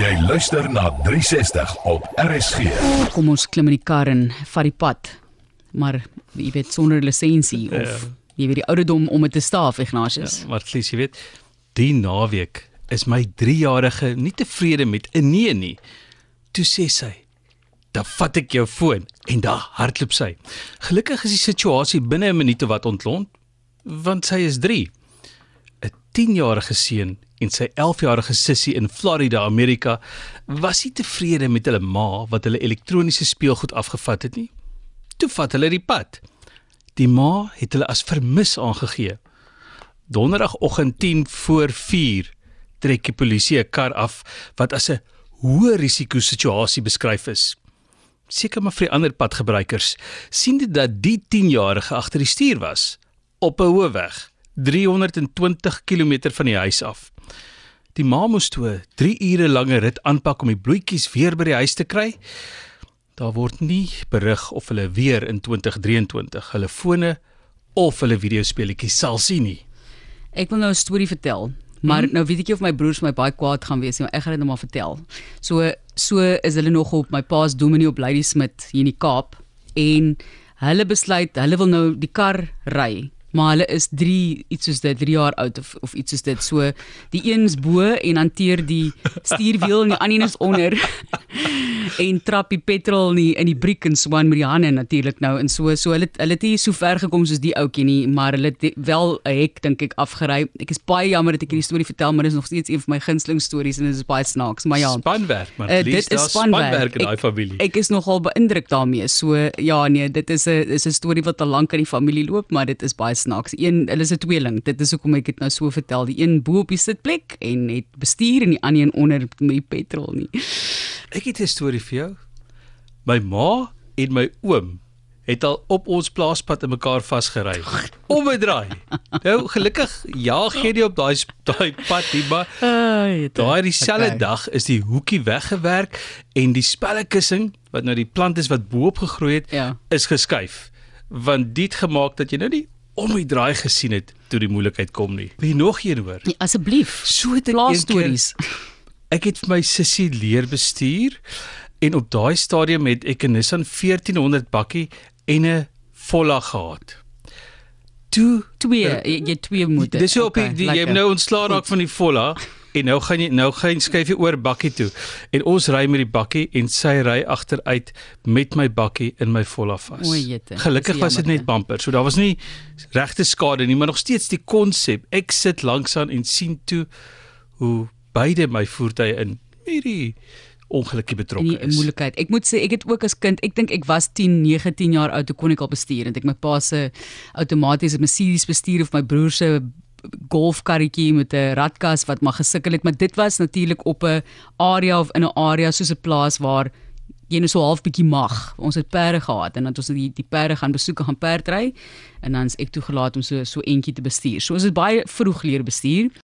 Jy luister na 360 op RSG. Kom ons klim in die kar en vat die pad. Maar jy weet sonder lisensie of jy weet die ouderdom om dit te staaf Ignatius. Maar Klies, jy weet, die naweek is my 3-jarige nie tevrede met 'n nee nie. Toe sê sy, "Dan vat ek jou foon" en daar hardloop sy. Gelukkig is die situasie binne 'n minuut wat ontlont, want sy is 3. 'n 10-jarige seun en sy 11-jarige sussie in Florida, Amerika, was nie tevrede met hulle ma wat hulle elektroniese speelgoed afgevat het nie. Toe vat hulle die pad. Die ma het hulle as vermis aangegee. Donderdagoggend 10 voor 4 trek die polisie 'n kar af wat as 'n hoë risiko situasie beskryf is. Seker maar vir die ander padgebruikers sien dit dat die 10-jarige agter die stuur was op 'n hoofweg 320 km van die huis af. Die ma moes toe 3 ure lange rit aanpak om die bloetjies weer by die huis te kry. Daar word nie berig of hulle weer in 2023 hulle fone of hulle videospeletjies sal sien nie. Ek wil nou 'n storie vertel. Maar Mhm. nou weet ek nie of my broers my baie kwaad gaan wees nie, maar ek gaan dit nou maar vertel. So so is hulle nog op my pa's dominee op Ladysmith hier in die Kaap en hulle besluit hulle wil nou die kar ry. Maar hulle is 3 iets soos dit 3 jaar oud of of iets soos dit. So die een is bo en hanteer die stuurwiel en die ander is onder. En trap die petrol in die in die briek en so aan met die hande natuurlik nou en so so hulle hulle het nie so ver gekom soos die ouetjie nie maar hulle het wel 'n hek dink ek afgery. Ek is baie jammer dat ek hierdie storie vertel maar dit is nog steeds een van my gunsteling stories en dit is baie snaaks maar ja. Spanwerk, maar Uh, uh, dit is spanwerk. spanwerk in daai Ek- familie. Ek is nogal beïndruk daarmee. So ja nee, dit is 'n is 'n storie wat al lank in die familie loop, maar dit is baie snaaks. Een hulle is 'n tweeling. Dit is hoekom ek dit nou so vertel. Die een bo op die sitplek en het bestuur en die ander een onder met die petrol nie. Ek het 'n storie vir jou. My ma en my oom het al op ons plaaspad in mekaar vasgery. Om 'n draai. Nou gelukkig ja, gee jy op daai daai pad nie, maar Ai, daai dieselfde Okay. dag is die hoekie weggewerk en die spellekussing wat nou die plant is wat bo-op gegroei het, Ja. is geskuif. Want dit gemaak dat jy nou nie om die draai gesien het toe die moeilikheid kom nie. Wil jy nog een hoor? Nee, asseblief. So het ek een keer-. Ek het vir my sussie leer bestuur en op daai stadium het ek 'n Nissan 1400 bakkie en 'n Volla gehad. Toe Twee, Ja. jy, jy twee moet. dis op die, die jy lekker. nou ontslaa raak van die Volla en nou gaan jy nou gaan jy skuif jy oor bakkie toe. En ons ry met die bakkie en sy ry agteruit met my bakkie in my Volla vas. Gelukkig was dit net bumper. So daar was nie regte skade nie, maar nog steeds die konsep. Ek sit langs aan en sien toe hoe beide my voertuie in hierdie ongelukkie in betrokke die is. moeilikheid. Ek moet sê ek het ook as kind, ek dink ek was 10, 19 jaar oud toe kon ek al bestuur en ek my pa se outomatiese Mercedes bestuur of my broer se golfkarretjie met 'n ratkas wat maar gesukkel het, maar dit was natuurlik op 'n area of in 'n area soos 'n plaas waar jy net so half bietjie mag. Ons het perde gehad en dan het ons die die perde gaan besoek en gaan perdry en dan is ek toegelaat om so so entjie te bestuur. So ons het baie vroeg leer bestuur.